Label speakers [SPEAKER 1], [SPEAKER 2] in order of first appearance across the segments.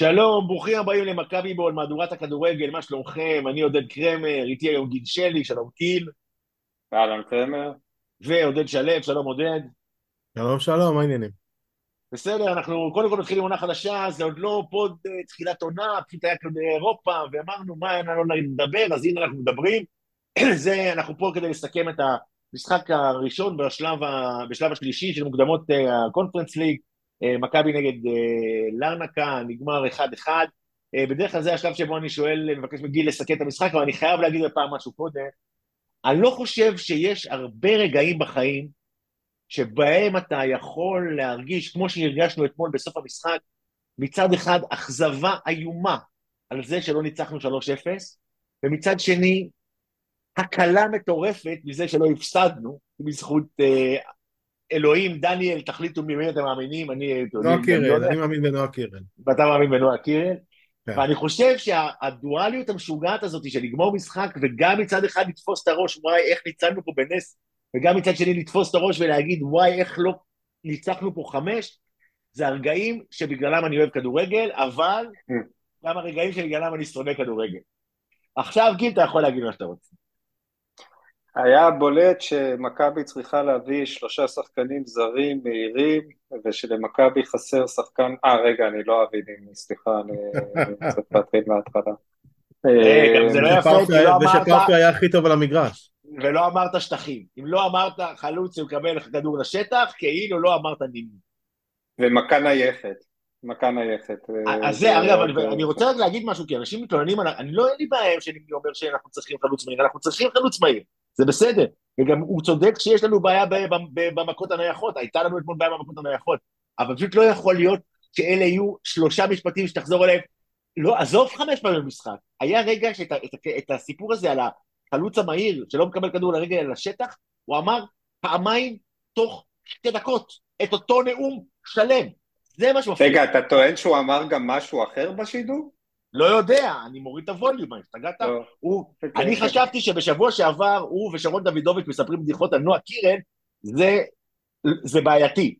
[SPEAKER 1] שלום, ברוכים הבאים למכבי בול, מהדורת הכדורגל, מה שלומכם? אני עודד קרמר, איתי היום גיל שלי, שלום קיל.
[SPEAKER 2] אהלן קרמר.
[SPEAKER 1] ועודד שלו, שלום עודד.
[SPEAKER 3] שלום שלום, מה העניינים?
[SPEAKER 1] בסדר, אנחנו קודם כל מתחילים עונה חדשה, זה עוד לא פוד אה, תחילת עונה, פשוט היה כאן באירופה, ואמרנו מה לא נדבר, אז הנה אנחנו מדברים. זה, אנחנו פה כדי לסכם את המשחק הראשון בשלב, ה, בשלב השלישי של מוקדמות הקונפרנס אה, ליג. אה, מכבי נגד אה, לרנקה, נגמר 1-1. אה, בדרך כלל זה השלב שבו אני שואל, מבקש מגיל לסכם את המשחק, אבל אני חייב להגיד בפעם משהו קודם. אני לא חושב שיש הרבה רגעים בחיים שבהם אתה יכול להרגיש, כמו שהרגשנו אתמול בסוף המשחק, מצד אחד אכזבה איומה על זה שלא ניצחנו 3-0, ומצד שני, הקלה מטורפת מזה שלא הפסדנו, בזכות אלוהים, דניאל, תחליטו ממי אתם מאמינים, אני...
[SPEAKER 3] נועה קירל, אני מאמין בנועה קירל.
[SPEAKER 1] ואתה מאמין בנועה קירל? כן. ואני חושב שהדואליות המשוגעת הזאת של לגמור משחק וגם מצד אחד לתפוס את הראש, וואי, איך ניצחנו פה בנס, וגם מצד שני לתפוס את הראש ולהגיד, וואי, איך לא ניצחנו פה חמש, זה הרגעים שבגללם אני אוהב כדורגל, אבל גם הרגעים שבגללם אני שונא כדורגל. עכשיו, גיל, אתה יכול להגיד מה שאתה רוצה.
[SPEAKER 2] היה בולט שמכבי צריכה להביא שלושה שחקנים זרים מהירים ושלמכבי חסר שחקן, אה רגע אני לא אביא דימי, סליחה אני צריך להתחיל מההתחלה.
[SPEAKER 1] אה, זה לא יפה, לא
[SPEAKER 3] ושפרפי היה הכי טוב על המגרש.
[SPEAKER 1] ולא אמרת שטחים, אם לא אמרת חלוץ שמקבל כדור לשטח, כאילו לא אמרת נימי.
[SPEAKER 2] ומכה נייחת, מכה נייחת.
[SPEAKER 1] אה, אז זה, אגב, אני רוצה רק להגיד משהו, כי אנשים מתלוננים, אני לא אין לי בעיה שנימי אומר שאנחנו צריכים חלוץ מהיר, אנחנו צריכים חלוץ מהיר. זה בסדר. וגם הוא צודק שיש לנו בעיה במכות הנייחות, הייתה לנו אתמול בעיה במכות הנייחות, אבל פשוט לא יכול להיות שאלה יהיו שלושה משפטים שתחזור אליהם. לא, עזוב חמש פעמים במשחק. היה רגע שאת את, את הסיפור הזה על החלוץ המהיר, שלא מקבל כדור לרגל לשטח, הוא אמר פעמיים תוך שתי דקות את אותו נאום שלם. זה מה שמפריע.
[SPEAKER 2] רגע, אתה טוען שהוא אמר גם משהו אחר בשידור?
[SPEAKER 1] לא יודע, אני מוריד את הווליום, השתגעת? לא. אני חשבתי שבשבוע שעבר הוא ושרון דוידוביץ' מספרים בדיחות על נועה קירן, זה בעייתי.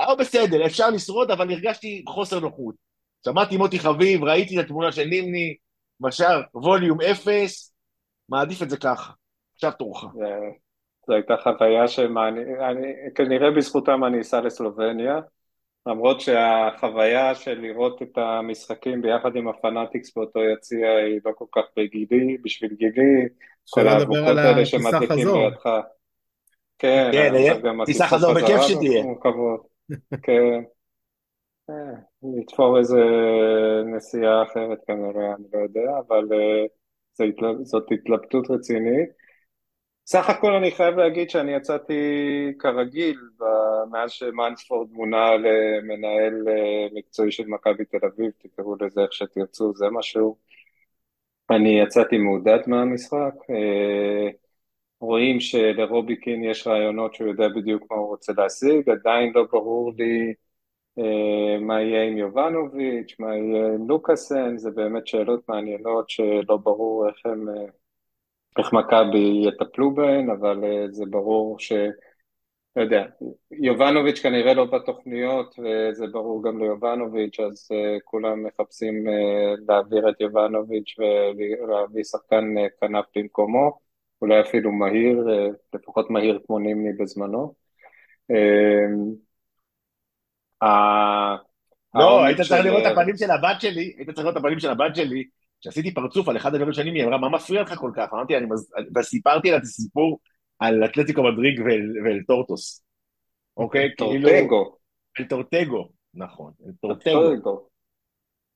[SPEAKER 1] אבל בסדר, אפשר לשרוד, אבל הרגשתי חוסר נוחות. שמעתי מוטי חביב, ראיתי את התמונה של נימני, משל ווליום אפס, מעדיף את זה ככה. עכשיו תורך.
[SPEAKER 2] זו הייתה חוויה שמעניין, כנראה בזכותם אני אסע לסלובניה. למרות שהחוויה של לראות את המשחקים ביחד עם הפנאטיקס באותו יציע היא לא כל כך בגילי, בשביל גילי,
[SPEAKER 3] כל האבוקות האלה שמדליקים לידך.
[SPEAKER 2] כן,
[SPEAKER 1] כן גם טיסה חזור בכיף שתהיה.
[SPEAKER 2] כן. אה, לתפור איזה נסיעה אחרת כנראה, אני לא יודע, אבל אה, זאת התלבטות רצינית. סך הכל אני חייב להגיד שאני יצאתי כרגיל מאז שמאנספורד מונה למנהל אה, מקצועי של מכבי תל אביב, תקראו לזה איך שתרצו, זה משהו. אני יצאתי מעודד מהמשחק, אה, רואים שלרובי קין יש רעיונות שהוא יודע בדיוק מה הוא רוצה להשיג, עדיין לא ברור לי אה, מה יהיה עם יובנוביץ', מה יהיה עם לוקאסן, זה באמת שאלות מעניינות שלא ברור איך הם... איך מכבי יטפלו בהן, אבל אה, זה ברור ש... לא יודע, יובנוביץ' כנראה לא בתוכניות, וזה ברור גם ליובנוביץ', אז uh, כולם מחפשים uh, להעביר את יובנוביץ' ולהביא שחקן כנף במקומו, אולי אפילו מהיר, לפחות מהיר כמו נימני בזמנו.
[SPEAKER 1] לא, היית צריך לראות את הפנים של הבת שלי, היית צריך לראות את הפנים של הבת שלי, כשעשיתי פרצוף על אחד הדברים שנים, היא אמרה, מה מפריע לך כל כך? אמרתי, אני מז... וסיפרתי לה את הסיפור על אתלטיקו מדריג ואל טורטוס. אוקיי?
[SPEAKER 2] כאילו... טורטגו.
[SPEAKER 1] אל טורטגו, נכון. אל טורטגו.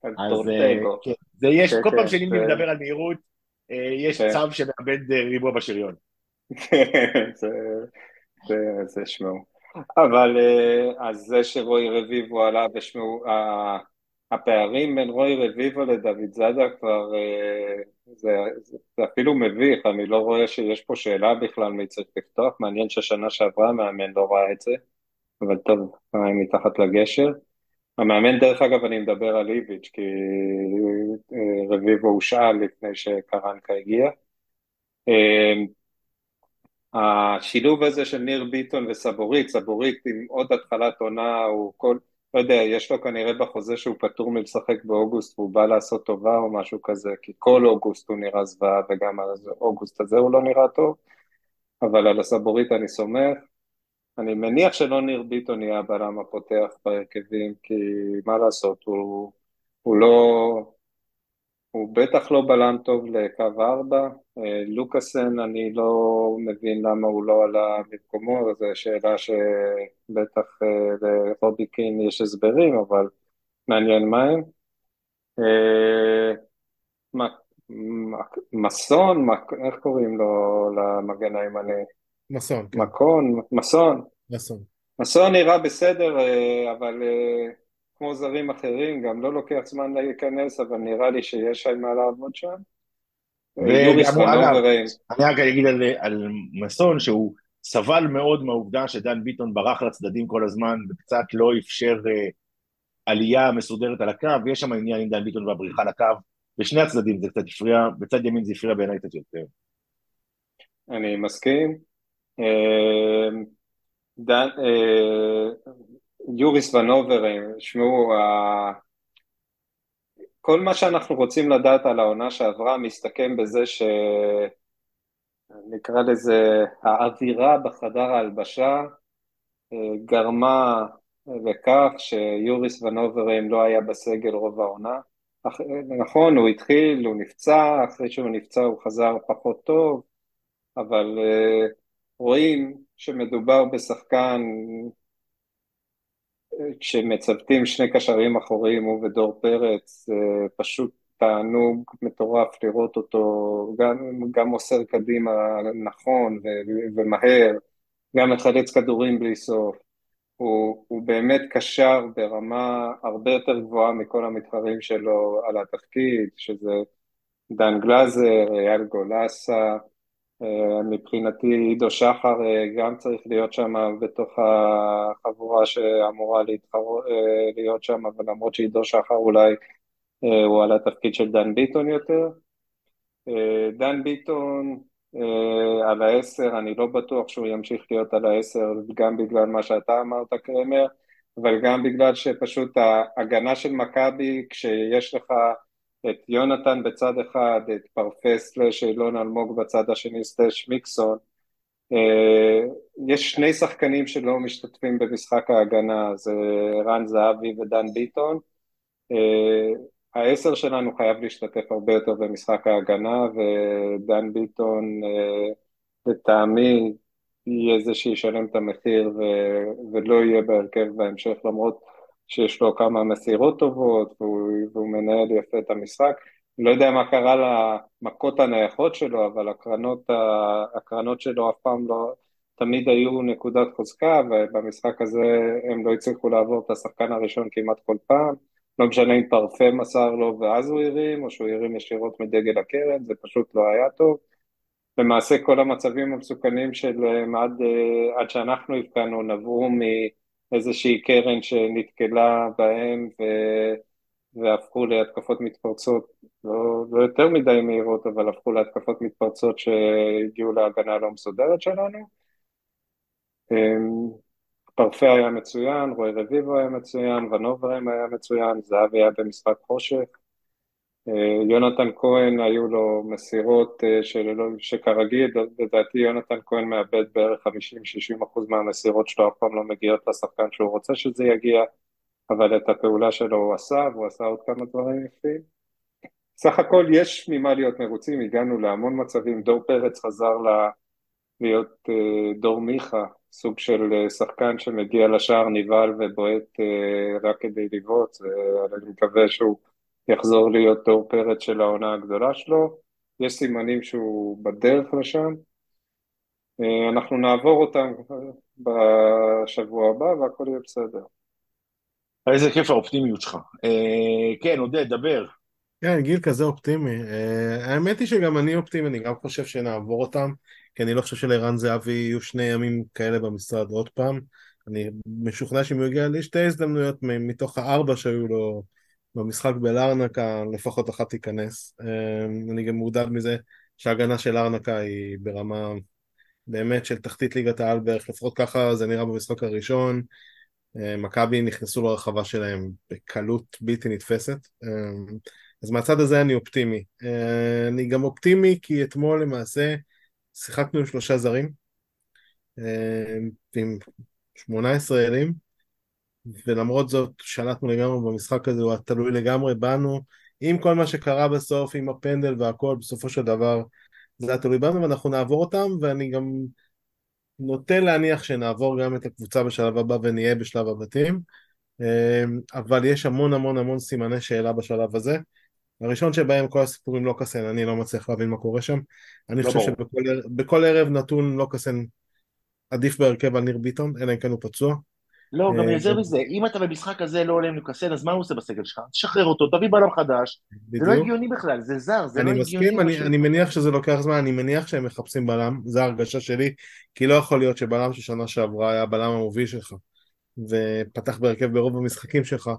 [SPEAKER 1] אז אה, כן, זה יש, כן, כל פעם כן, שנימי מדבר על מהירות, אה, יש צו שמאבד אה, ריבוע בשריון.
[SPEAKER 2] זה שמעו. אבל אז זה שרועי רביבו עלה ושמעו, הפערים בין רוי רביבו לדוד זאדה כבר, אה, זה, זה, אפילו מביך, אני לא רואה שיש פה שאלה בכלל מי צריך לפתוח, מעניין ששנה שעברה המאמן לא ראה את זה, אבל טוב, מתחת לגשר. המאמן, דרך אגב, אני מדבר על איביץ', כי אה, רביבו הושאל לפני שקרנקה הגיע. אה, השילוב הזה של ניר ביטון וסבורית, סבורית עם עוד התחלת עונה, הוא כל... לא יודע, יש לו כנראה בחוזה שהוא פטור מלשחק באוגוסט והוא בא לעשות טובה או משהו כזה, כי כל אוגוסט הוא נראה זוועה וגם על אוגוסט הזה הוא לא נראה טוב, אבל על הסבורית אני סומך. אני מניח שלא ניר ביטון יהיה הבלם הפותח בהרכבים, כי מה לעשות, הוא, הוא לא... הוא בטח לא בלם טוב לקו ארבע, אה, לוקאסן אני לא מבין למה הוא לא עלה במקומו, זו שאלה שבטח אה, לרובי קין יש הסברים, אבל מעניין מה הם. אה, מסון, איך קוראים לו למגן הימני?
[SPEAKER 3] מסון.
[SPEAKER 2] כן. מקון, מסון.
[SPEAKER 3] מסון.
[SPEAKER 2] מסון נראה בסדר, אבל כמו זרים אחרים, גם לא לוקח זמן להיכנס, אבל נראה לי שיש שם מה לעבוד שם.
[SPEAKER 1] אני רק אגיד על, על מסון שהוא סבל מאוד מהעובדה שדן ביטון ברח לצדדים כל הזמן וקצת לא אפשר uh, עלייה מסודרת על הקו, ויש שם עניין עם דן ביטון והבריחה לקו, בשני הצדדים זה קצת הפריע, בצד ימין זה הפריע בעיניי קצת יותר.
[SPEAKER 2] אני מסכים. אה, דן, אה, יוריס ונובר, שמעו, כל מה שאנחנו רוצים לדעת על העונה שעברה מסתכם בזה ש... נקרא לזה האווירה בחדר ההלבשה אה, גרמה לכך שיוריס ונוברים לא היה בסגל רוב העונה. נכון, הוא התחיל, הוא נפצע, אחרי שהוא נפצע הוא חזר פחות טוב, אבל אה, רואים שמדובר בשחקן כשמצוותים שני קשרים אחוריים, הוא ודור פרץ, פשוט תענוג מטורף לראות אותו, גם, גם מוסר קדימה נכון ו- ומהר, גם מחלץ כדורים בלי סוף. הוא, הוא באמת קשר ברמה הרבה יותר גבוהה מכל המתחרים שלו על התפקיד, שזה דן גלאזר, אייל גולסה, אה, מבחינתי עידו שחר אה, גם צריך להיות שם בתוך החבורה שאמורה להתחר... אה, להיות שם, אבל למרות שעידו שחר אולי הוא על התפקיד של דן ביטון יותר. דן ביטון על העשר, אני לא בטוח שהוא ימשיך להיות על העשר גם בגלל מה שאתה אמרת קרמר, אבל גם בגלל שפשוט ההגנה של מכבי כשיש לך את יונתן בצד אחד, את פרפה סלש אילון אלמוג בצד השני סלש מיקסון. אה, יש שני שחקנים שלא משתתפים במשחק ההגנה, זה רן זהבי ודן ביטון. אה, העשר שלנו חייב להשתתף הרבה יותר במשחק ההגנה, ודן ביטון אה, לטעמי יהיה זה שישלם את המחיר ולא יהיה בהרכב בהמשך, למרות שיש לו כמה מסירות טובות והוא, והוא מנהל יפה את המשחק. לא יודע מה קרה למכות הנייחות שלו, אבל הקרנות, הקרנות שלו אף פעם לא, תמיד היו נקודת חוזקה, ובמשחק הזה הם לא הצליחו לעבור את השחקן הראשון כמעט כל פעם. לא משנה אם פרפה מסר לו ואז הוא הרים, או שהוא הרים ישירות מדגל הקרן, זה פשוט לא היה טוב. למעשה כל המצבים המסוכנים שלהם עד, עד שאנחנו הבקענו נבעו. איזושהי קרן שנתקלה בהם ו... והפכו להתקפות מתפרצות, לא, לא יותר מדי מהירות, אבל הפכו להתקפות מתפרצות שהגיעו להגנה הלא מסודרת שלנו. אמ, פרפה היה מצוין, רועי רביבו היה מצוין, ונוברם היה מצוין, זהבי היה במשחק חושך. אה, יונתן כהן היו לו מסירות אה, שללא, שכרגיל, לדעתי יונתן כהן מאבד בערך 50-60% מהמסירות שלו, אף פעם לא מגיעות לשחקן שהוא רוצה שזה יגיע, אבל את הפעולה שלו הוא עשה, והוא עשה עוד כמה דברים יפים. סך הכל יש ממה להיות מרוצים, הגענו להמון מצבים, דור פרץ חזר ל... להיות אה, דור מיכה, סוג של שחקן שמגיע לשער נבהל ובועט רק כדי לבעוט, ואני מקווה שהוא יחזור להיות דור פרץ של העונה הגדולה שלו, יש סימנים שהוא בדרך לשם, אה, אנחנו נעבור אותם בשבוע הבא והכל יהיה בסדר.
[SPEAKER 1] איזה כיף האופטימיות שלך. אה, כן, עודד, דבר.
[SPEAKER 3] כן, גיל כזה אופטימי. אה, האמת היא שגם אני אופטימי, אני גם חושב שנעבור אותם, כי אני לא חושב שלערן זהבי יהיו שני ימים כאלה במשרד עוד פעם. אני משוכנע שאם הוא יגיע לשתי הזדמנויות מתוך הארבע שהיו לו במשחק בלארנקה לפחות אחת תיכנס. אמ, אני גם מודאג מזה שההגנה של לארנקה היא ברמה באמת של תחתית ליגת העל בערך, לפחות ככה זה נראה במשחק הראשון. אה, מכבי נכנסו לרחבה שלהם בקלות בלתי נתפסת. אה, אז מהצד הזה אני אופטימי. אני גם אופטימי כי אתמול למעשה שיחקנו עם שלושה זרים, עם שמונה ישראלים, ולמרות זאת שלטנו לגמרי במשחק הזה, הוא תלוי לגמרי בנו, עם כל מה שקרה בסוף, עם הפנדל והכל, בסופו של דבר זה היה תלוי בנו ואנחנו נעבור אותם, ואני גם נוטה להניח שנעבור גם את הקבוצה בשלב הבא ונהיה בשלב הבתים, אמ, אבל יש המון המון המון סימני שאלה בשלב הזה. הראשון שבהם כל הסיפורים לא קסן, אני לא מצליח להבין מה קורה שם. אני לא חושב שבכל ערב נתון לא קסן עדיף בהרכב על ניר ביטון, אלא אם כן הוא פצוע.
[SPEAKER 1] לא, גם אה, יותר מזה, אם אתה במשחק הזה לא עולה עם לוקאסן, אז מה הוא עושה בסגל שלך? תשחרר אותו, תביא בלם חדש. זה לא הגיוני בכלל, זה זר, זה לא הגיוני.
[SPEAKER 3] אני מסכים, אני מניח שזה לוקח זמן, אני מניח שהם מחפשים בלם, זו ההרגשה שלי, כי לא יכול להיות שבלם של שנה שעברה היה הבלם המוביל שלך, ופתח בהרכב ברוב המשחקים שלך,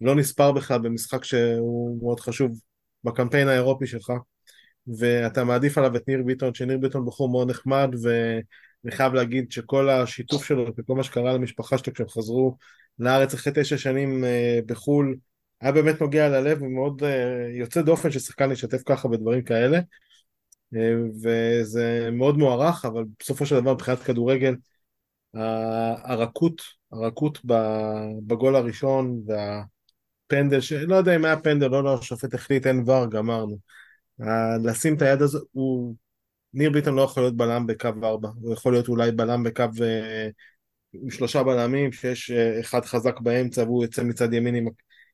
[SPEAKER 3] לא נספר בכלל במשחק שהוא מאוד חשוב בקמפיין האירופי שלך, ואתה מעדיף עליו את ניר ביטון, שניר ביטון בחור מאוד נחמד, ו... אני חייב להגיד שכל השיתוף שלו וכל מה שקרה למשפחה שלו כשהם חזרו לארץ אחרי תשע שנים אה, בחו"ל היה באמת נוגע ללב ומאוד אה, יוצא דופן ששחקן ישתף ככה בדברים כאלה אה, וזה מאוד מוערך אבל בסופו של דבר מבחינת כדורגל הרכות, הרכות בגול הראשון והפנדל, שלא יודע אם היה פנדל, לא, לא, השופט החליט, אין ור, גמרנו. לשים את היד הזו, הוא ניר ביטון לא יכול להיות בלם בקו 4, הוא יכול להיות אולי בלם בקו אה, עם שלושה בלמים, שיש אה, אחד חזק באמצע והוא יוצא מצד ימין עם,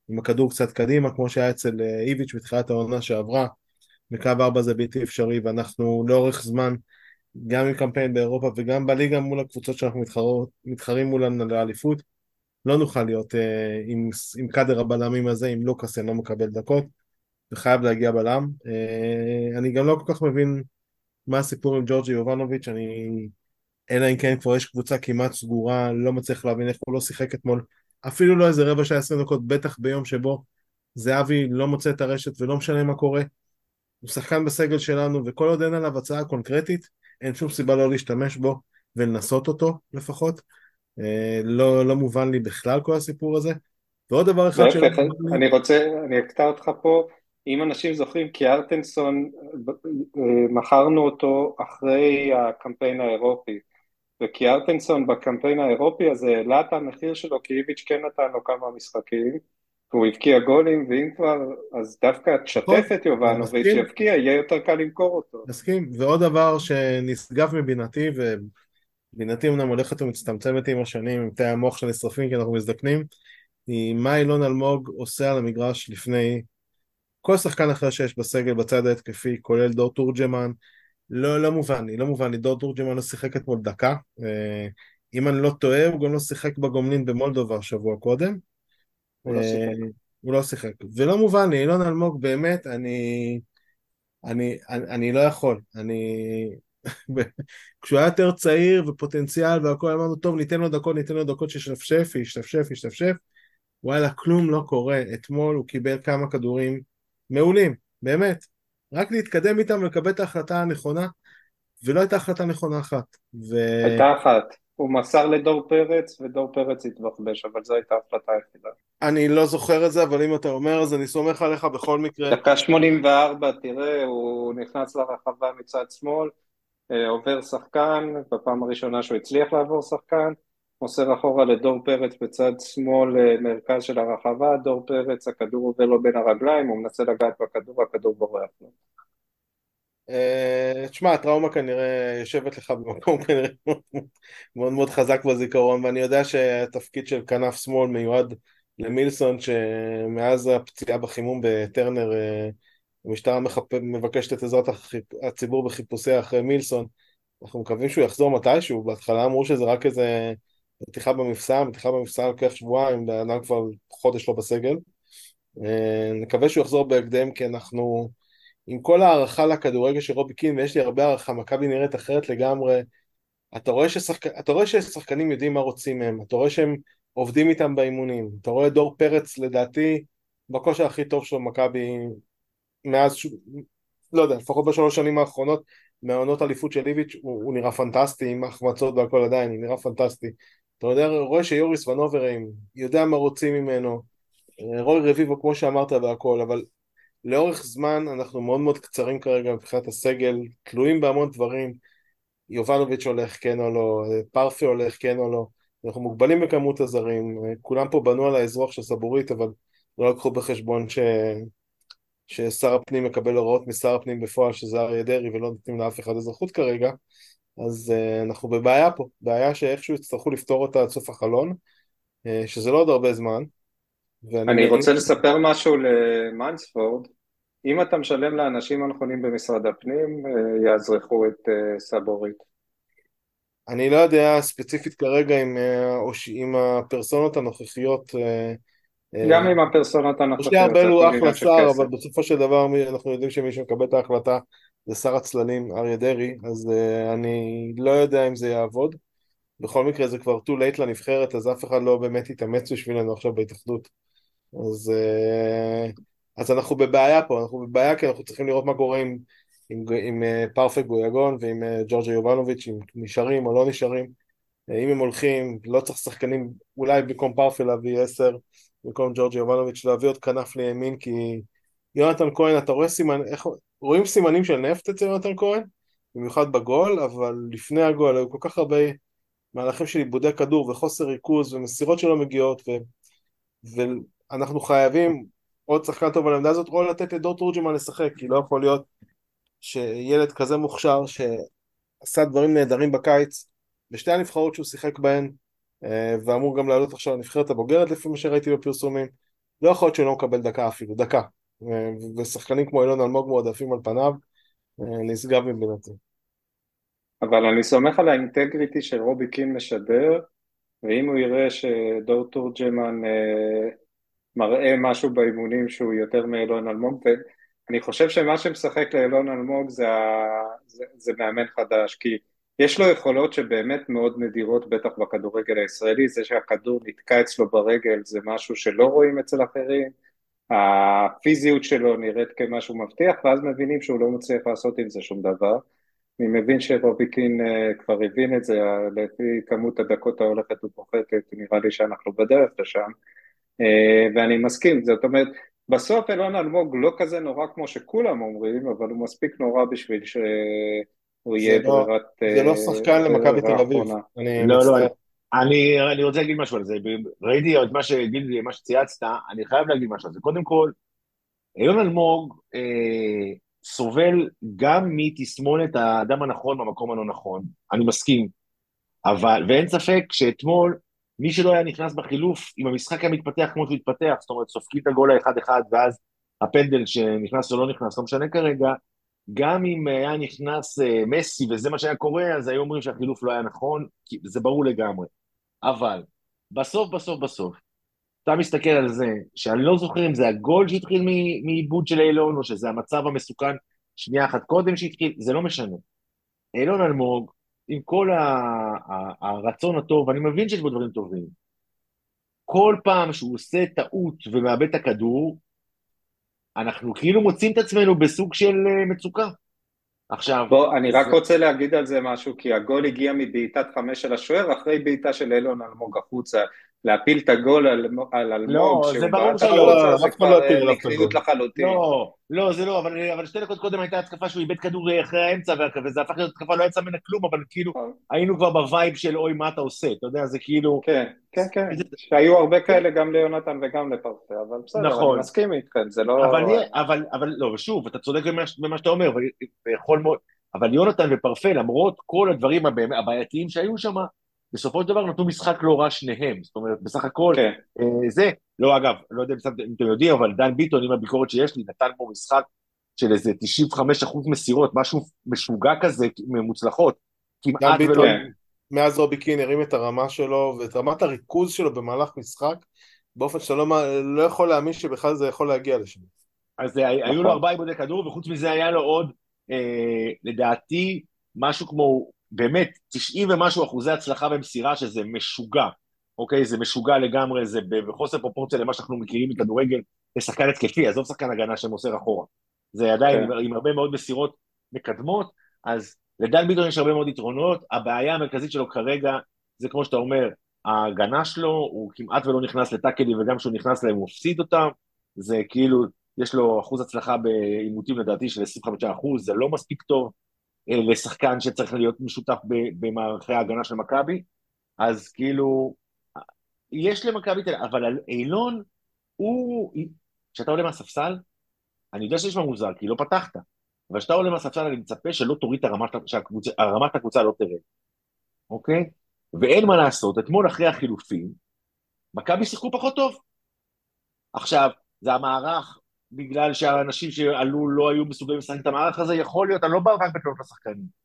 [SPEAKER 3] עם הכדור קצת קדימה, כמו שהיה אצל אה, איביץ' בתחילת העונה שעברה. בקו 4 זה בלתי אפשרי, ואנחנו לאורך זמן, גם עם קמפיין באירופה וגם בליגה מול הקבוצות שאנחנו מתחרות, מתחרים מולן לאליפות, לא נוכל להיות אה, עם, עם קאדר הבלמים הזה, אם לוקאסן לא מקבל דקות, וחייב להגיע בלם. אה, אני גם לא כל כך מבין מה הסיפור עם ג'ורג'י יובנוביץ', אני... אלא אם כן כבר יש קבוצה כמעט סגורה, לא מצליח להבין איך הוא לא שיחק אתמול, אפילו לא איזה רבע שעה עשרים דקות, בטח ביום שבו זהבי לא מוצא את הרשת ולא משנה מה קורה. הוא שחקן בסגל שלנו, וכל עוד אין עליו הצעה קונקרטית, אין שום סיבה לא להשתמש בו ולנסות אותו לפחות. אה, לא, לא מובן לי בכלל כל הסיפור הזה. ועוד דבר אחד
[SPEAKER 2] שלא... אני רוצה, אני אקטע אותך פה, אם אנשים זוכרים, כי ארטנסון, אה, מכרנו אותו אחרי הקמפיין האירופי, וכי ארטנסון בקמפיין האירופי הזה העלה את המחיר שלו, כי איביץ' כן נתן לו כמה משחקים, והוא הבקיע גולים, ואם כבר, אז דווקא תשתף. את יובנוביץ', שיבקיע, יהיה יותר קל למכור אותו.
[SPEAKER 3] מסכים, ועוד דבר שנשגב מבינתי, ובינתי אמנם הולכת ומצטמצמת עם השנים, עם תאי המוח שנשרפים כי אנחנו מזדקנים, היא מה אילון אלמוג עושה על המגרש לפני כל שחקן אחר שיש בסגל בצד ההתקפי, כולל דור תורג'מן, לא, לא מובן לי, לא מובן לי, דור תורג'מן לא שיחק אתמול דקה, אה, אם אני לא טועה, הוא גם לא שיחק בגומלין במולדובר שבוע קודם.
[SPEAKER 2] הוא לא שיחק. אה,
[SPEAKER 3] הוא לא שיחק. ולא מובן לי, אילון אלמוג, באמת, אני, אני, אני, אני לא יכול. אני... כשהוא היה יותר צעיר ופוטנציאל והכל, אמרנו, טוב, ניתן לו דקות, ניתן לו דקות שישתפשף, ישתפשף, ישתפשף. וואלה, כלום לא קורה. אתמול הוא קיבל כמה כדורים מעולים, באמת. רק להתקדם איתם ולקבל את ההחלטה הנכונה, ולא הייתה החלטה נכונה אחת. ו...
[SPEAKER 2] הייתה אחת. הוא מסר לדור פרץ, ודור פרץ התבחבש, אבל זו הייתה ההחלטה היחידה.
[SPEAKER 3] אני לא זוכר את זה, אבל אם אתה אומר, אז אני סומך עליך בכל מקרה.
[SPEAKER 2] דקה 84, תראה, הוא נכנס לרחבה מצד שמאל, אה, עובר שחקן, בפעם הראשונה שהוא הצליח לעבור שחקן, מוסר אחורה לדור פרץ בצד שמאל אה, מרכז של הרחבה, דור פרץ הכדור עובר לו בין הרגליים, הוא מנסה לגעת בכדור, הכדור בורח לו.
[SPEAKER 3] אה, תשמע, הטראומה כנראה יושבת לך במקום כנראה מאוד מאוד חזק בזיכרון, ואני יודע שהתפקיד של כנף שמאל מיועד למילסון, שמאז הפציעה בחימום בטרנר, אה, המשטרה מבקשת את עזרת הציבור בחיפושי אחרי מילסון. אנחנו מקווים שהוא יחזור מתישהו, בהתחלה אמרו שזה רק איזה מתיחה במפסע, מתיחה במפסע לוקח שבועיים, בן אדם כבר חודש לא בסגל. אה, נקווה שהוא יחזור בהקדם, כי אנחנו, עם כל הערכה לכדורגל של רובי קין, ויש לי הרבה הערכה, מכבי נראית אחרת לגמרי. אתה רואה, ששחק... אתה רואה ששחקנים יודעים מה רוצים מהם, אתה רואה שהם עובדים איתם באימונים, אתה רואה דור פרץ, לדעתי, בכושר הכי טוב שלו מכבי מאז, ש... לא יודע, לפחות בשלוש שנים האחרונות, מהעונות אליפות של איביץ', הוא, הוא נראה פנטסטי, עם החמצות והכל עדיין, הוא נראה פנטסטי. אתה יודע, רואה שיוריס ונוברים יודע מה רוצים ממנו, רוי רביבו כמו שאמרת והכל, אבל לאורך זמן אנחנו מאוד מאוד קצרים כרגע מבחינת הסגל, תלויים בהמון דברים, יובנוביץ' הולך כן או לא, פרפי הולך כן או לא, אנחנו מוגבלים בכמות הזרים, כולם פה בנו על האזרוח של סבורית, אבל לא לקחו בחשבון ש... ששר הפנים מקבל הוראות משר הפנים בפועל, שזה אריה דרעי, ולא נותנים לאף אחד אזרחות כרגע, אז uh, אנחנו בבעיה פה, בעיה שאיכשהו יצטרכו לפתור אותה עד סוף החלון, uh, שזה לא עוד הרבה זמן.
[SPEAKER 2] אני רוצה לספר משהו למיינספורד, אם אתה משלם לאנשים הנכונים במשרד הפנים, uh, יאזרחו את uh, סבורית.
[SPEAKER 3] אני לא יודע ספציפית כרגע עם, עם הפרסונות הנוכחיות
[SPEAKER 2] גם עם הפרסונות הנוכחיות.
[SPEAKER 3] משה ארבל הוא אחלה שר, אבל בסופו של דבר אנחנו יודעים שמי שמקבל את ההחלטה זה שר הצללים אריה דרעי, אז uh, אני לא יודע אם זה יעבוד. בכל מקרה זה כבר too late לנבחרת, אז אף אחד לא באמת יתאמץ בשבילנו עכשיו בהתאחדות. אז, uh, אז אנחנו בבעיה פה, אנחנו בבעיה כי אנחנו צריכים לראות מה קורה עם, עם, עם uh, פרפק גויגון ועם uh, ג'ורג'ה יובנוביץ', אם נשארים או לא נשארים. Uh, אם הם הולכים, לא צריך שחקנים, אולי במקום פרפל להביא עשר, במקום ג'ורג'ה יובנוביץ', להביא עוד כנף לימין, כי יונתן כהן, אתה רואה סימן, איך, רואים סימנים של נפט אצל יונתן כהן, במיוחד בגול, אבל לפני הגול היו כל כך הרבה מהלכים של עיבודי כדור וחוסר ריכוז ומסירות שלא מגיעות, ו, ואנחנו חייבים עוד שחקן טוב על העמדה הזאת, או לתת לדור תורג'מן לשחק, כי לא יכול להיות שילד כזה מוכשר, שעשה דברים נהדרים בקיץ, בשתי הנבחרות שהוא שיחק בהן, אה, ואמור גם לעלות עכשיו לנבחרת הבוגרת לפי מה שראיתי בפרסומים, לא יכול להיות שהוא לא מקבל דקה אפילו, דקה. ושחקנים כמו אילון אלמוג מועדפים על פניו, אה, נשגב מבינתי.
[SPEAKER 2] אבל אני סומך על האינטגריטי שרובי קין משדר, ואם הוא יראה שדור תורג'מן אה, מראה משהו באימונים שהוא יותר מאילון אלמוג, ואני חושב שמה שמשחק לאילון אלמוג זה, זה, זה מאמן חדש, כי יש לו יכולות שבאמת מאוד נדירות בטח בכדורגל הישראלי, זה שהכדור נתקע אצלו ברגל זה משהו שלא רואים אצל אחרים, הפיזיות שלו נראית כמשהו מבטיח, ואז מבינים שהוא לא מצליח לעשות עם זה שום דבר. אני מבין שרוביקין uh, כבר הבין את זה, לפי כמות הדקות ההולכת ופוחתת, נראה לי שאנחנו בדרך לשם, uh, ואני מסכים, זאת אומרת, בסוף אלון אלמוג לא כזה נורא כמו שכולם אומרים, אבל הוא מספיק נורא בשביל שהוא יהיה לא, ברירת...
[SPEAKER 3] זה לא שחקן למכבי תל אביב.
[SPEAKER 1] לא, לא, אני, אני רוצה להגיד משהו על זה, ראיתי את מה שגיל, מה שצייצת, אני חייב להגיד משהו על זה. קודם כל, אילון אלמוג אה, סובל גם מתסמונת האדם הנכון במקום הלא נכון, אני מסכים, אבל, ואין ספק שאתמול, מי שלא היה נכנס בחילוף, אם המשחק היה מתפתח כמו שהוא התפתח, זאת אומרת, סופגים את הגול האחד-אחד, ואז הפנדל שנכנס או לא נכנס, לא משנה כרגע, גם אם היה נכנס אה, מסי וזה מה שהיה קורה, אז היו אומרים שהחילוף לא היה נכון, כי זה ברור לגמרי. אבל בסוף בסוף בסוף, אתה מסתכל על זה, שאני לא זוכר אם זה הגול שהתחיל מעיבוד של אילון, או שזה המצב המסוכן שנייה אחת קודם שהתחיל, זה לא משנה. אילון אלמוג, עם כל הרצון הטוב, ואני מבין שיש בו דברים טובים, כל פעם שהוא עושה טעות ומאבד את הכדור, אנחנו כאילו מוצאים את עצמנו בסוג של אה, מצוקה.
[SPEAKER 2] עכשיו... בוא, אני רק רוצה להגיד על זה משהו, כי הגול הגיע מבעיטת חמש של השוער, אחרי בעיטה של אילון אלמוג החוצה. להפיל את הגול על, על אלמוג,
[SPEAKER 1] לא, זה ברור שלא, זה כבר מקריות לחלוטין. לא, לא, זה לא, אבל, אבל שתי דקות קודם הייתה התקפה שהוא איבד כדור אחרי האמצע, וזה הפך להיות התקפה, לא יצא ממנה כלום, אבל כאילו, נכון. היינו כבר ב vibe של אוי, מה אתה עושה, אתה יודע, זה כאילו...
[SPEAKER 2] כן, כן, כן, שהיו הרבה כאלה גם ליונתן וגם לפרפה, אבל בסדר, נכון. אני מסכים איתכם, זה לא...
[SPEAKER 1] אבל, אבל, אבל לא, ושוב, אתה צודק במה שאתה אומר, ויכול מאוד... אבל יונתן ופרפה, למרות כל הדברים הבעייתיים שהיו שם, בסופו של דבר נתנו משחק לא רע שניהם, זאת אומרת, בסך הכל, כן. אה, זה, לא אגב, לא יודע אם אתם יודעים, אבל דן ביטון, עם הביקורת שיש לי, נתן פה משחק של איזה 95 אחוז מסירות, משהו משוגע כזה, מוצלחות, כמעט
[SPEAKER 3] ולא... ביטון, מאז רובי קין הרים את הרמה שלו ואת רמת הריכוז שלו במהלך משחק, באופן שאתה לא, לא יכול להאמין שבכלל זה יכול להגיע לשם.
[SPEAKER 1] אז אה, היו לו נכון. ארבעה עיבודי כדור, וחוץ מזה היה לו עוד, אה, לדעתי, משהו כמו באמת 90 ומשהו אחוזי הצלחה במסירה שזה משוגע, אוקיי? זה משוגע לגמרי, זה בחוסר פרופורציה למה שאנחנו מכירים מכדורגל לשחקן התקפי, עזוב שחקן הגנה שמוסר אחורה. זה עדיין כן. עם הרבה מאוד מסירות מקדמות, אז לדן ביטון יש הרבה מאוד יתרונות, הבעיה המרכזית שלו כרגע זה כמו שאתה אומר, ההגנה שלו, הוא כמעט ולא נכנס לטאקלים, וגם כשהוא נכנס להם הוא מפסיד אותם, זה כאילו, יש לו אחוז הצלחה בעימותים לדעתי של 25 אחוז, זה לא מספיק טוב לשחקן שצריך להיות משותף במערכי ההגנה של מכבי, אז כאילו, יש למכבי תל אביב, אבל אילון, הוא, כשאתה עולה מהספסל, אני יודע שיש מה מוזר, כי לא פתחת, אבל כשאתה עולה מהספסל אני מצפה שלא תוריד את הרמת, שהרמת הקבוצה לא תרד, אוקיי? ואין מה לעשות, אתמול אחרי החילופים, מכבי שיחקו פחות טוב. עכשיו, זה המערך, בגלל שהאנשים שעלו לא היו מסוגלים לשחק את המערך הזה, יכול להיות, אני לא בא רק בתלונות לשחקנים.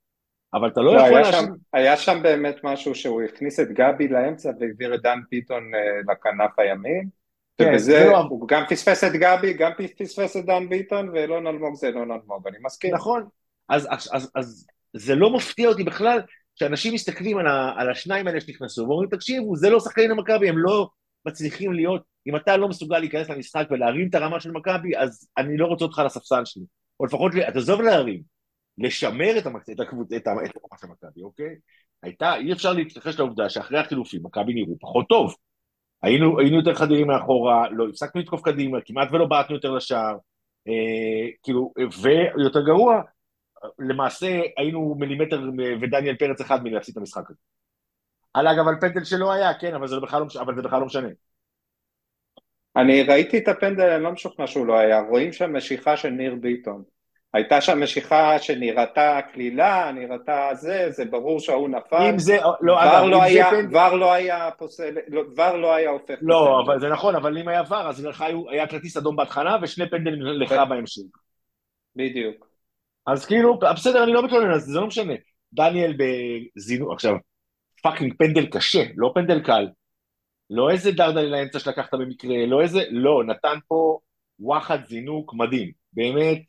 [SPEAKER 1] אבל אתה לא, לא יכול להשאיר...
[SPEAKER 2] היה שם באמת משהו שהוא הכניס את גבי לאמצע והעביר את דן פיתון uh, לכנף הימין, כן, ובזה לא... הוא גם פספס את גבי, גם פספס את דן ביטון, ואילון אלמוג זה אילון אלמוג, אני מסכים.
[SPEAKER 1] נכון, אז, אז, אז, אז זה לא מפתיע אותי בכלל שאנשים מסתכלים על, ה, על השניים האלה שנכנסו ואומרים, תקשיבו, זה לא שחקנים למכבי, הם לא מצליחים להיות, אם אתה לא מסוגל להיכנס למשחק ולהרים את הרמה של מכבי, אז אני לא רוצה אותך על הספסל שלי. או לפחות, תעזוב להרים, לשמר את, המק... את, הקבוצ... את, הרמה של מכבי, אוקיי? הייתה, אי אפשר להתכחש לעובדה שאחרי החילופים מכבי נראו פחות טוב. היינו, היינו יותר חדירים מאחורה, לא הפסקנו לתקוף קדימה, כמעט ולא בעטנו יותר לשער, אה, כאילו, ויותר גרוע, למעשה היינו מילימטר ודניאל פרץ אחד מלהפסיד את המשחק הזה. על אגב, על פנדל שלא היה, כן, אבל זה, בכלל לא, אבל זה בכלל לא משנה.
[SPEAKER 2] אני ראיתי את הפנדל, אני לא משוכנע שהוא לא היה, רואים שם משיכה של ניר ביטון. הייתה שם משיכה שנראתה קלילה, נראתה זה, זה ברור שההוא נפל.
[SPEAKER 1] אם זה, לא,
[SPEAKER 2] אגב, לא היה, פנד... ור לא היה פוסל, לא, ור לא היה הופך.
[SPEAKER 1] לא, אבל זה נכון, אבל אם היה ור, אז לך היה כרטיס אדום בהתחלה ושני פנדלים לך בהמשך.
[SPEAKER 2] בדיוק.
[SPEAKER 1] אז כאילו, בסדר, אני לא מתלונן זה, זה לא משנה. דניאל בזינו, עכשיו, fucking פנדל קשה, לא פנדל קל. לא איזה דרדלי לאמצע שלקחת במקרה, לא איזה, לא, נתן פה וואחד זינוק מדהים. באמת,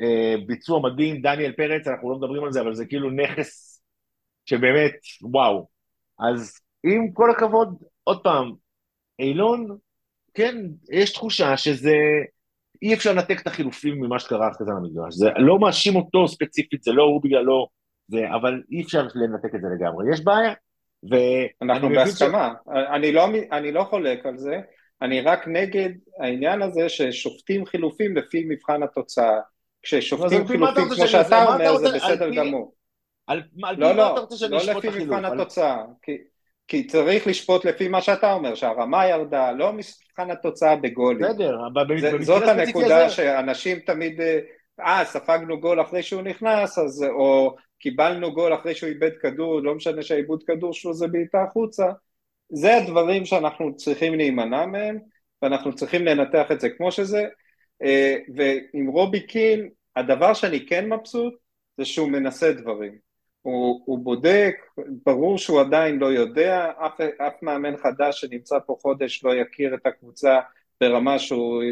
[SPEAKER 1] אה, ביצוע מדהים, דניאל פרץ, אנחנו לא מדברים על זה, אבל זה כאילו נכס שבאמת, וואו. אז עם כל הכבוד, עוד פעם, אילון, כן, יש תחושה שזה, אי אפשר לנתק את החילופים ממה שקרה אחרי זה למגרש. זה לא מאשים אותו ספציפית, זה לא הוא בגללו, זה, אבל אי אפשר לנתק את זה לגמרי. יש בעיה. ו...
[SPEAKER 2] אנחנו בהסכמה, ש... אני, לא, אני לא חולק על זה, אני רק נגד העניין הזה ששופטים חילופים לפי מבחן התוצאה. כששופטים חילופים כמו שאתה אומר זה בסדר גמור.
[SPEAKER 1] על לא, לא,
[SPEAKER 2] לא לפי מבחן התוצאה, כי צריך לשפוט לפי מה שאתה אומר, שהרמה ירדה, לא מבחן התוצאה בגולים.
[SPEAKER 1] בסדר,
[SPEAKER 2] זאת הנקודה שאנשים תמיד, אה, ספגנו גול אחרי שהוא נכנס, אז, או קיבלנו גול אחרי שהוא איבד כדור, לא משנה שהעיבוד כדור שלו זה בעיטה החוצה, זה הדברים שאנחנו צריכים להימנע מהם, ואנחנו צריכים לנתח את זה כמו שזה, אה, ועם רובי קין, הדבר שאני כן מבסוט, זה שהוא מנסה דברים. הוא, הוא בודק, ברור שהוא עדיין לא יודע, אף, אף מאמן חדש שנמצא פה חודש לא יכיר את הקבוצה ברמה שהוא,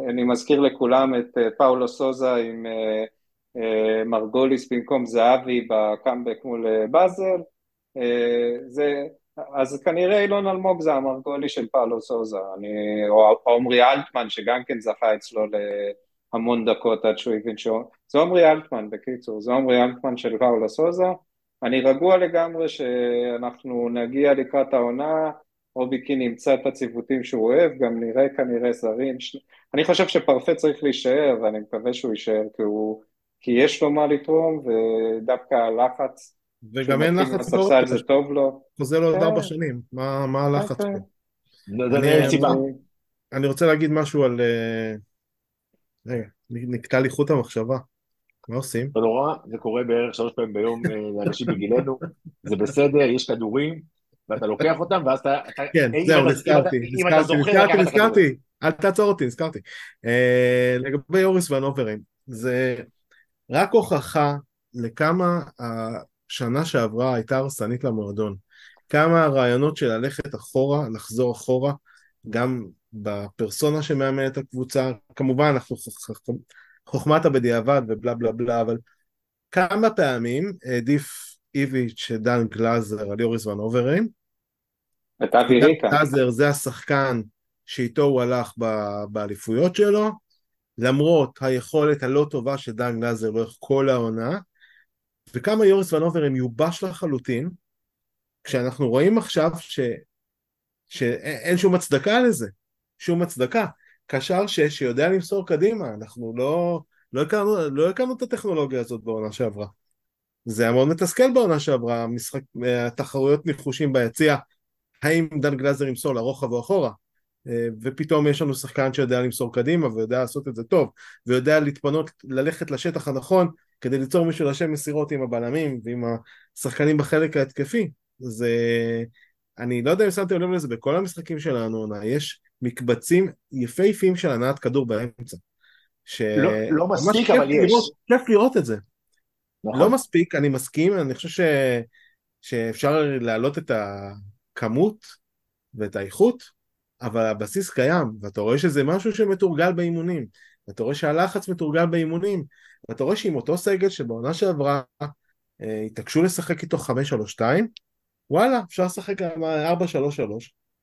[SPEAKER 2] אני מזכיר לכולם את אה, פאולו סוזה עם uh, uh, מרגוליס במקום זהבי בקאמבק מול באזל, זה, אז כנראה אילון אלמוג זה המרגולי של פאולו סוזה, אני, או עומרי אלטמן שגם כן זכה אצלו להמון דקות עד שהוא הבין שהוא, זה עומרי אלטמן בקיצור, זה עומרי אלטמן של פאולו סוזה, אני רגוע לגמרי שאנחנו נגיע לקראת העונה, אוביקי נמצא את הציוותים שהוא אוהב, גם נראה כנראה זרים, ש... אני חושב שפרפה צריך להישאר ואני מקווה שהוא יישאר כי, הוא... כי יש לו מה לתרום ודווקא הלחץ
[SPEAKER 3] וגם אין לחץ
[SPEAKER 2] בספסל זה טוב לו.
[SPEAKER 3] חוזה לו עוד
[SPEAKER 2] כן.
[SPEAKER 3] ארבע שנים, מה הלחץ
[SPEAKER 2] כן,
[SPEAKER 3] כן. פה? אני רוצה להגיד משהו על... אה, רגע, נקטע לי חוט המחשבה. מה עושים?
[SPEAKER 1] לא נורא, זה קורה בערך שלוש פעמים ביום אה, לאנשים בגילנו, זה בסדר, יש כדורים, ואתה לוקח אותם, ואז אתה...
[SPEAKER 3] כן, זהו, נזכרתי, נזכרתי, נזכרתי, אל תעצור אותי, נזכרתי. אה, לגבי אוריס והנוברים, זה רק הוכחה לכמה השנה שעברה הייתה הרסנית למועדון. כמה הרעיונות של ללכת אחורה, לחזור אחורה, גם בפרסונה שמאמן את הקבוצה, כמובן אנחנו חוכמת הבדיעבד ובלה בלה בלה, אבל כמה פעמים העדיף איביץ' דן גלאזר על יוריס ון אוברים.
[SPEAKER 2] את אבי ריקה.
[SPEAKER 3] גלאזר זה השחקן שאיתו הוא הלך באליפויות שלו, למרות היכולת הלא טובה של דן גלאזר לאורך כל העונה, וכמה יוריס ון אוברים יובש לחלוטין, כשאנחנו רואים עכשיו ש... שאין שום הצדקה לזה, שום הצדקה. קשר שש שיודע למסור קדימה, אנחנו לא, לא הכרנו, לא הכרנו את הטכנולוגיה הזאת בעונה שעברה. זה היה מאוד מתסכל בעונה שעברה, המשחק, התחרויות ניחושים ביציע, האם דן גלזר ימסור לרוחב או אחורה, אה, ופתאום יש לנו שחקן שיודע למסור קדימה ויודע לעשות את זה טוב, ויודע להתפנות, ללכת לשטח הנכון כדי ליצור מישהו לשם מסירות עם הבלמים ועם השחקנים בחלק ההתקפי. זה... אני לא יודע אם שמתם לב לזה, בכל המשחקים שלנו, יש מקבצים יפהפיים של הנעת כדור באמצע.
[SPEAKER 1] ש... לא, לא מספיק, אבל יש.
[SPEAKER 3] לראות, כיף לראות את זה. נכון. לא מספיק, אני מסכים, אני חושב ש... שאפשר להעלות את הכמות ואת האיכות, אבל הבסיס קיים, ואתה רואה שזה משהו שמתורגל באימונים, ואתה רואה שהלחץ מתורגל באימונים, ואתה רואה שעם אותו סגל שבעונה שעברה אה, התעקשו לשחק איתו 5-3-2, וואלה, אפשר לשחק 4-3-3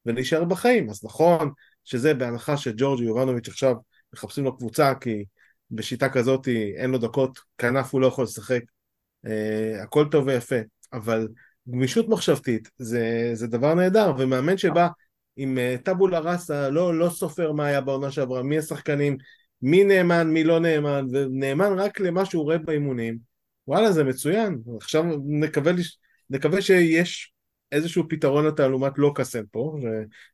[SPEAKER 3] ולהישאר בחיים. אז נכון שזה בהנחה שג'ורג'י יובנוביץ' עכשיו מחפשים לו קבוצה, כי בשיטה כזאת אין לו דקות, כנף הוא לא יכול לשחק, אה, הכל טוב ויפה, אבל גמישות מחשבתית זה, זה דבר נהדר, ומאמן שבא עם אה, טאבולה ראסה, לא, לא סופר מה היה בעונה שעברה, מי השחקנים, מי נאמן, מי לא נאמן, ונאמן רק למה שהוא רואה באימונים, וואלה זה מצוין, עכשיו נקווה, נקווה שיש איזשהו פתרון לתעלומת קסם פה,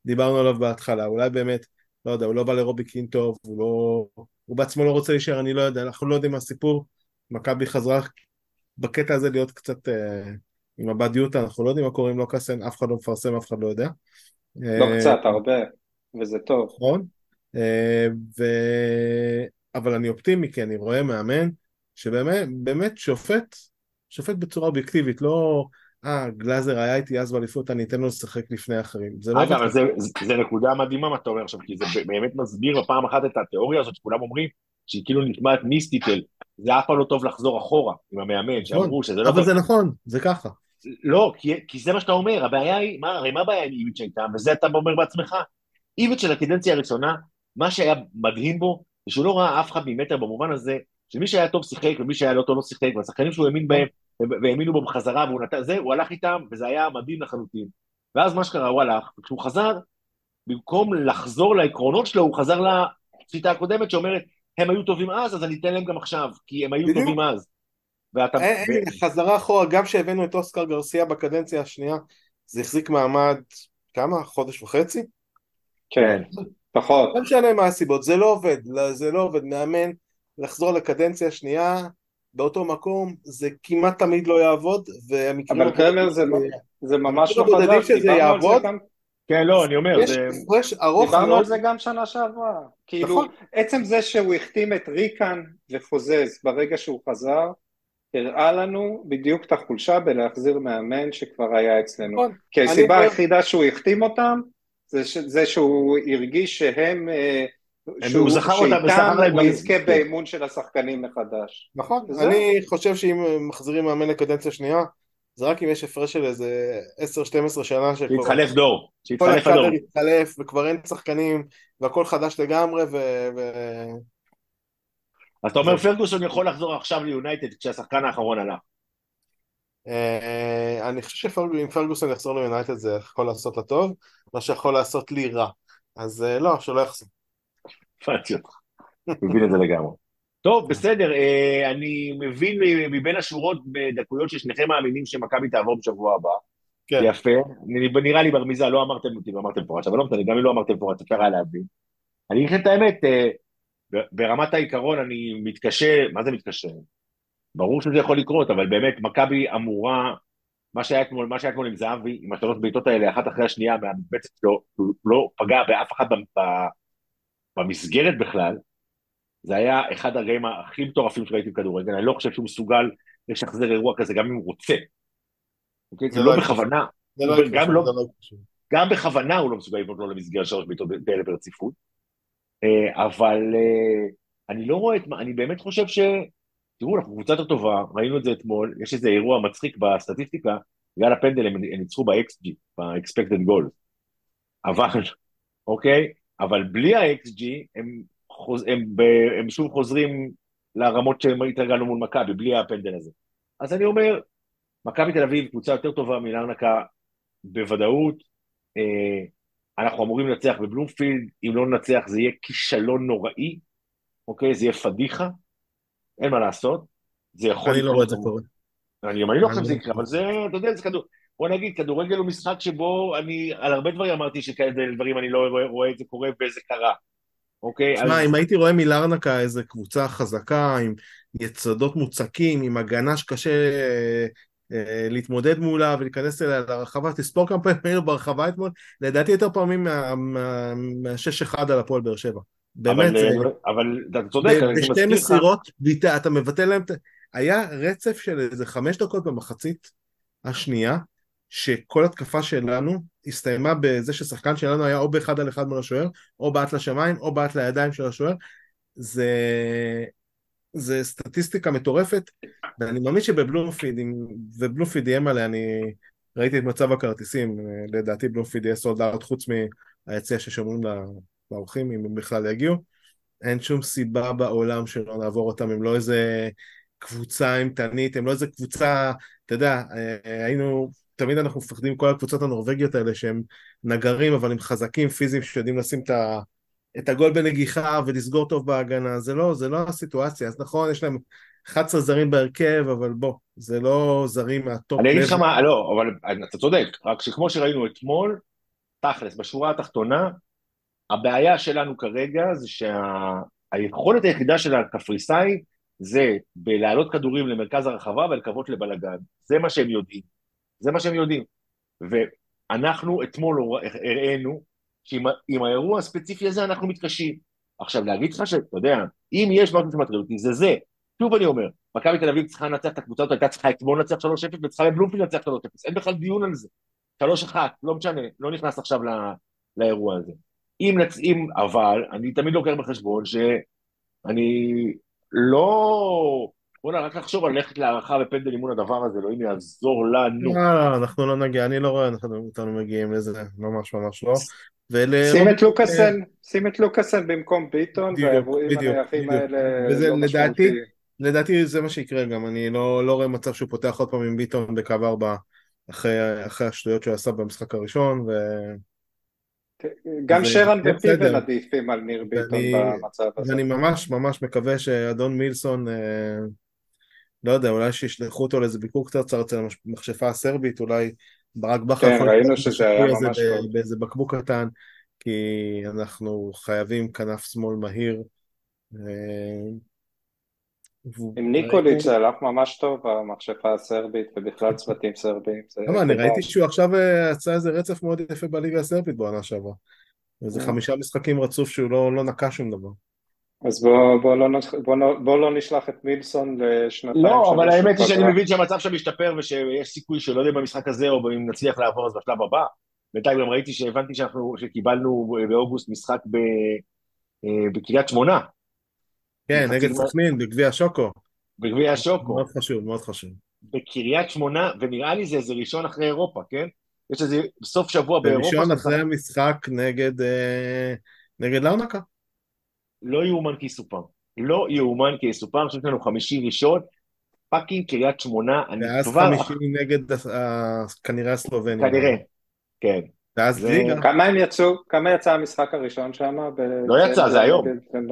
[SPEAKER 3] שדיברנו עליו בהתחלה, אולי באמת, לא יודע, הוא לא בא לרובי קינטוב, הוא לא... הוא בעצמו לא רוצה להישאר, אני לא יודע, אנחנו לא יודעים מה הסיפור, מכבי חזרה בקטע הזה להיות קצת אה, עם הבת יוטה, אנחנו לא יודעים מה קורה עם קסם, אף אחד לא מפרסם, אף אחד לא יודע.
[SPEAKER 2] לא אה, קצת, הרבה, וזה טוב.
[SPEAKER 3] נכון, אה, ו... אבל אני אופטימי, כי אני רואה מאמן שבאמת באמת שופט, שופט בצורה אובייקטיבית, לא... אה, גלאזר היה איתי אז באליפות, אני אתן לו לשחק לפני אחרים.
[SPEAKER 1] לא אגב, אבל זה, זה נקודה מדהימה מה אתה אומר עכשיו, כי זה באמת מסביר בפעם אחת את התיאוריה הזאת שכולם אומרים, שהיא כאילו נשמעת מיסטית זה אף פעם לא טוב לחזור אחורה עם המאמן, נכון, שאמרו שזה לא...
[SPEAKER 3] אבל זה נכון, זה ככה.
[SPEAKER 1] לא, כי, כי זה מה שאתה אומר, הבעיה היא, מה, הרי מה הבעיה עם איביץ' הייתה, וזה אתה אומר בעצמך, איביץ' של הקדנציה הראשונה, מה שהיה מדהים בו, זה שהוא לא ראה אף אחד ממטר במובן הזה, שמי שהיה טוב שיחק ומי שהיה לא טוב לא שיחק, והשחקנים שהוא האמין בהם והאמינו בו בחזרה, והוא נתן, זה, הוא הלך איתם, וזה היה מדהים לחלוטין. ואז מה שקרה, הוא הלך, וכשהוא חזר, במקום לחזור לעקרונות שלו, הוא חזר לשיטה הקודמת שאומרת, הם היו טובים אז, אז אני אתן להם גם עכשיו, כי הם היו בדיוק. טובים אז.
[SPEAKER 3] ואתה... אין, אין, חזרה אחורה, גם כשהבאנו את אוסקר גרסיה בקדנציה השנייה, זה החזיק מעמד, כמה? חודש וחצי?
[SPEAKER 2] כן, פחות.
[SPEAKER 3] לא משנה מה הסיבות, זה לא עובד, זה לא עובד, מאמן, לחזור לקדנציה השנייה, באותו מקום, זה כמעט תמיד לא יעבוד,
[SPEAKER 2] והמקרים... אבל קרמר זה, זה ממש לא חזק,
[SPEAKER 3] שזה יעבוד. גם...
[SPEAKER 1] כן, לא, אני אומר,
[SPEAKER 2] יש זה... הפרש ארוך דיברנו מאוד. על זה גם שנה שעברה. כאילו, נכון. עצם זה שהוא החתים את ריקן וחוזז ברגע שהוא חזר, הראה לנו בדיוק את החולשה בלהחזיר מאמן שכבר היה אצלנו. נכון. כי הסיבה היחידה שהוא החתים אותם, זה, זה שהוא הרגיש שהם... אה, שהוא זכר אותם ושכר להם... הוא יזכה באמון של השחקנים מחדש.
[SPEAKER 3] נכון, אני חושב שאם מחזירים מאמן לקדנציה שנייה, זה רק אם יש הפרש של איזה 10-12 שנה
[SPEAKER 1] שכבר... שיתחלף דור,
[SPEAKER 3] שיתחלף הדור. כל יתחלף, וכבר אין שחקנים, והכל חדש לגמרי, ו...
[SPEAKER 1] אז אתה אומר פרגוסון יכול לחזור עכשיו ליונייטד כשהשחקן האחרון הלך.
[SPEAKER 3] אה, אני חושב שאם פרגוסון יחזור ליונייטד זה יכול לעשות לטוב, מה שיכול לעשות לי רע. אז אה, לא, שלא יחזור.
[SPEAKER 1] הבנתי אותך, מבין את זה לגמרי. טוב, בסדר, אה, אני מבין מבין השורות בדקויות ששניכם מאמינים שמכבי תעבור בשבוע הבא. כן. יפה, נראה לי ברמיזה, לא אמרתם אותי, לא אמרתם מפורש, אבל לא משנה, גם אם לא אמרתם מפורש, אפשר היה להבין. אני אגיד לכם את האמת, אה, ברמת העיקרון אני מתקשה, מה זה מתקשה? ברור שזה יכול לקרות, אבל באמת, מכבי אמורה, מה שהיה אתמול, מה שהיה אתמול עם זהבי, עם השלוש בעיטות האלה, אחת אחרי השנייה, מהמשבצת שלו, הוא לא פגע באף אחד במסגרת בכלל, זה היה אחד הרגעים הכי מטורפים שראיתי בכדורגל, אני לא חושב שהוא מסוגל לשחזר אירוע כזה גם אם הוא רוצה. אוקיי? זה לא, לא בכוונה, לא גם, לא גם בכוונה הוא לא מסוגל לבנות לו למסגרת שלוש בעיטות כאלה ברציפות, אה, אבל אה, אני לא רואה את מה, אני באמת חושב ש... תראו, אנחנו קבוצה יותר טובה, ראינו את זה אתמול, יש איזה אירוע מצחיק בסטטיסטיקה, בגלל הפנדל הם ניצחו ב-XG, ב-expected goal. אבל, אוקיי? אבל בלי ה-XG הם, חוז, הם, ב, הם שוב חוזרים לרמות שהם התרגלנו מול מכבי, בלי הפנדל הזה. אז אני אומר, מכבי תל אביב קבוצה יותר טובה מלרנקה בוודאות, אה, אנחנו אמורים לנצח בבלומפילד, אם לא ננצח זה יהיה כישלון נוראי, אוקיי? זה יהיה פדיחה, אין מה לעשות. זה יכול
[SPEAKER 3] אני לא רואה את זה קורה.
[SPEAKER 1] אני גם אני לא חושב שזה יקרה, אבל זה, אתה יודע, זה כדור... בוא נגיד, כדורגל הוא משחק שבו אני, על הרבה דברים אמרתי שכאלה דברים אני לא רואה, רואה את זה קורה וזה קרה. אוקיי?
[SPEAKER 3] תשמע,
[SPEAKER 1] אז...
[SPEAKER 3] אם הייתי רואה מלרנקה איזה קבוצה חזקה, עם יסודות מוצקים, עם הגנה שקשה אה, אה, להתמודד מולה ולהיכנס אליה לרחבה, תספור כמה פעמים היינו ברחבה אתמול, לדעתי יותר פעמים מה-6-1 מה, מה על הפועל באר שבע. באמת,
[SPEAKER 1] אבל,
[SPEAKER 3] זה...
[SPEAKER 1] אבל אתה צודק, אני
[SPEAKER 3] בשתי
[SPEAKER 1] מזכיר לך...
[SPEAKER 3] מסירות, ביטה, אתה מבטל להם, היה רצף של איזה חמש דקות במחצית השנייה, שכל התקפה שלנו הסתיימה בזה ששחקן שלנו היה או באחד על אחד מול השוער, או בעט לשמיים, או בעט לידיים של השוער. זה, זה סטטיסטיקה מטורפת, ואני מאמין שבבלומפיד, ובלומפיד איים עליה, אני ראיתי את מצב הכרטיסים, לדעתי בלומפיד יהיה סולד אאוט חוץ מהיציע ששומרים לאורחים, אם הם בכלל יגיעו. אין שום סיבה בעולם שלא נעבור אותם, הם לא איזה קבוצה אימתנית, הם לא איזה קבוצה, אתה יודע, היינו תמיד אנחנו מפחדים מכל הקבוצות הנורבגיות האלה שהם נגרים אבל הם חזקים פיזיים שיודעים לשים את, ה, את הגול בנגיחה ולסגור טוב בהגנה, זה לא, זה לא הסיטואציה, אז נכון יש להם 11 זרים בהרכב אבל בוא, זה לא זרים מהטופ.
[SPEAKER 1] אני אגיד לך מה, לא, אבל אתה צודק, רק שכמו שראינו אתמול, תכלס, בשורה התחתונה, הבעיה שלנו כרגע זה שהיכולת שה... היחידה של הקפריסאי זה בלהעלות כדורים למרכז הרחבה ולקוות לבלגן, זה מה שהם יודעים. זה מה שהם יודעים. ואנחנו אתמול הראינו שעם האירוע הספציפי הזה אנחנו מתקשים. עכשיו, להגיד לך שאתה יודע, אם יש משהו שמטריד אותי, זה זה. שוב אני אומר, מכבי תל אביב צריכה לנצח את הקבוצה הזאת, הייתה צריכה אתמול לנצח 3-0 וצריכה לבלומפילד לנצח 3-0, אין בכלל דיון על זה. 3-1, לא משנה, לא נכנס עכשיו לא, לאירוע הזה. אם נצאים, אבל, אני תמיד לוקח בחשבון שאני לא בוא'נה, רק לחשוב על ללכת להערכה בפנדל אימון הדבר הזה, אלוהים יעזור לנו.
[SPEAKER 3] לא, אנחנו לא נגיע, אני לא רואה אותנו מגיעים לזה, ממש ממש לא.
[SPEAKER 2] שים את לוקאסן, שים את לוקאסן במקום ביטון, והאירועים הנייחים האלה לא
[SPEAKER 3] משמעותיים. לדעתי זה מה שיקרה גם, אני לא, לא רואה מצב שהוא פותח עוד פעם עם ביטון בקו ארבע אחרי, אחרי השטויות שהוא עשה במשחק הראשון, ו...
[SPEAKER 2] גם שרן ופיבל עדיפים על ניר ביטון במצב הזה.
[SPEAKER 3] ואני ממש ממש מקווה שאדון מילסון אה, לא יודע, אולי שישלחו אותו לאיזה ביקור קצר אצל המכשפה הסרבית, אולי ברק בכר
[SPEAKER 2] כן, ראינו שזה היה ממש טוב.
[SPEAKER 3] באיזה בקבוק קטן, כי אנחנו חייבים כנף שמאל מהיר. אה,
[SPEAKER 2] עם ניקוליץ' זה הלך ממש טוב, המכשפה הסרבית ובכלל צוותים סרבים.
[SPEAKER 3] למה, אני ראיתי שהוא עכשיו אה, עשה איזה רצף מאוד יפה בליגה הסרבית בעונה שעברה. איזה אה. חמישה משחקים רצוף שהוא לא, לא נקע שום דבר.
[SPEAKER 2] אז בוא, בוא, לא, בוא, לא, בוא לא נשלח את מילסון לשנתיים.
[SPEAKER 1] לא, אבל האמת היא שאני מבין שהמצב שם משתפר ושיש סיכוי שלא יודע במשחק הזה או אם נצליח לעבור אז בשלב הבא. בינתיים גם ראיתי שהבנתי שאנחנו, שקיבלנו באוגוסט משחק ב, אה, בקריית שמונה.
[SPEAKER 3] כן, נגד סכנין, בגביע השוקו.
[SPEAKER 1] בגביע השוקו.
[SPEAKER 3] מאוד חשוב, מאוד חשוב.
[SPEAKER 1] בקריית שמונה, ונראה לי זה איזה ראשון אחרי אירופה, כן? יש איזה סוף שבוע באירופה.
[SPEAKER 3] ראשון אחרי המשחק נגד, אה, נגד לאונקה.
[SPEAKER 1] לא יאומן כי יסופר. לא יאומן כי יסופר, אני חושב שיש לנו חמישי ראשון, fucking קריית שמונה, אני כבר...
[SPEAKER 3] ואז חמישי נגד כנראה הסלובנים.
[SPEAKER 1] כנראה, כן.
[SPEAKER 3] ואז ליגה.
[SPEAKER 2] כמה הם יצאו, כמה יצא המשחק הראשון שם?
[SPEAKER 1] לא יצא, זה היום.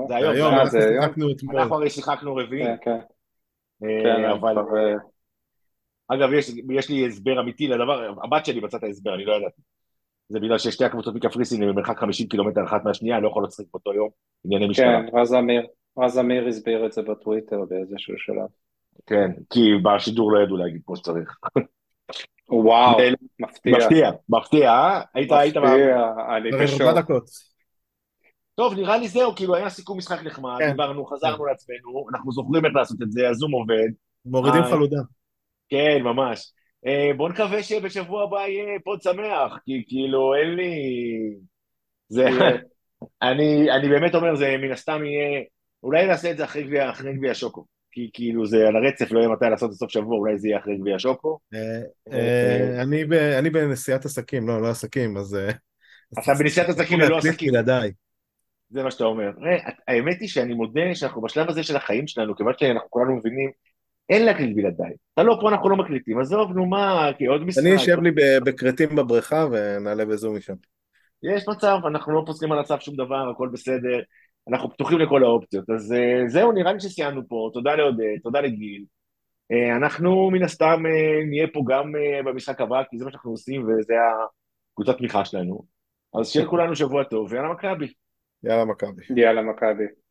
[SPEAKER 3] זה היום, אנחנו שיחקנו אתמול.
[SPEAKER 1] אנחנו הרי שיחקנו רביעי.
[SPEAKER 2] כן, כן.
[SPEAKER 1] אה, כן אבל... אה, אגב, יש לי הסבר אמיתי לדבר, הבת שלי מצאה את ההסבר, אני לא ידעתי. זה בגלל ששתי הקבוצות מקפריסין הם במרחק 50 קילומטר אחת מהשנייה, אני לא יכול לשחק באותו יום, ענייני משטרה.
[SPEAKER 2] כן, רז אמיר, רז אמיר הסביר את זה בטוויטר באיזשהו שלב.
[SPEAKER 1] כן, כי בשידור לא ידעו להגיד כמו שצריך.
[SPEAKER 2] וואו, מפתיע.
[SPEAKER 1] מפתיע, מפתיע, אה? היית, היית...
[SPEAKER 2] מפתיע, אני בשוק.
[SPEAKER 1] טוב, נראה לי זהו, כאילו היה סיכום משחק נחמד, כן. דיברנו, חזרנו לעצמנו, אנחנו זוכרים איך לעשות את זה, הזום עובד.
[SPEAKER 3] מורידים חלודה.
[SPEAKER 1] כן, ממש. אה, בוא נקווה שבשבוע הבא יהיה פוד שמח, כי כאילו אין לי... זה... אני, אני באמת אומר, זה מן הסתם יהיה... אולי נעשה את זה אחרי גביע, אחרי גביע שוקו. כי כאילו זה על הרצף, לא יהיה מתי לעשות את סוף שבוע, אולי זה יהיה אחרי גביע שוקו.
[SPEAKER 3] אה, אה, אני בנסיעת עסקים, לא, לא עסקים, אז...
[SPEAKER 1] אתה בנסיעת עסקים ללא עסקים. זה מה שאתה אומר. האמת היא שאני מודה שאנחנו בשלב הזה של החיים שלנו, כיוון שאנחנו כולנו מבינים אין להקליט בלעדיי. אתה לא פה, אנחנו לא מקליטים. עזוב, נו מה, כי עוד משחק.
[SPEAKER 3] אני אשב לי בכרתים בבריכה ונעלה בזום משם.
[SPEAKER 1] יש מצב, אנחנו לא פוסלים על הצו שום דבר, הכל בסדר. אנחנו פתוחים לכל האופציות. אז אה, זהו, נראה לי שסיימנו פה. תודה לעודד, תודה לגיל. אה, אנחנו מן הסתם אה, נהיה פה גם במשחק הבא, כי זה מה שאנחנו עושים וזה הקבוצת תמיכה שלנו. אז שיהיה לכולנו שבוע טוב, ויאללה מכבי.
[SPEAKER 3] יאללה מכבי.
[SPEAKER 2] יאללה, מכבי.